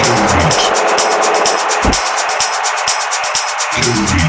Hidden Reach. Hidden Reach.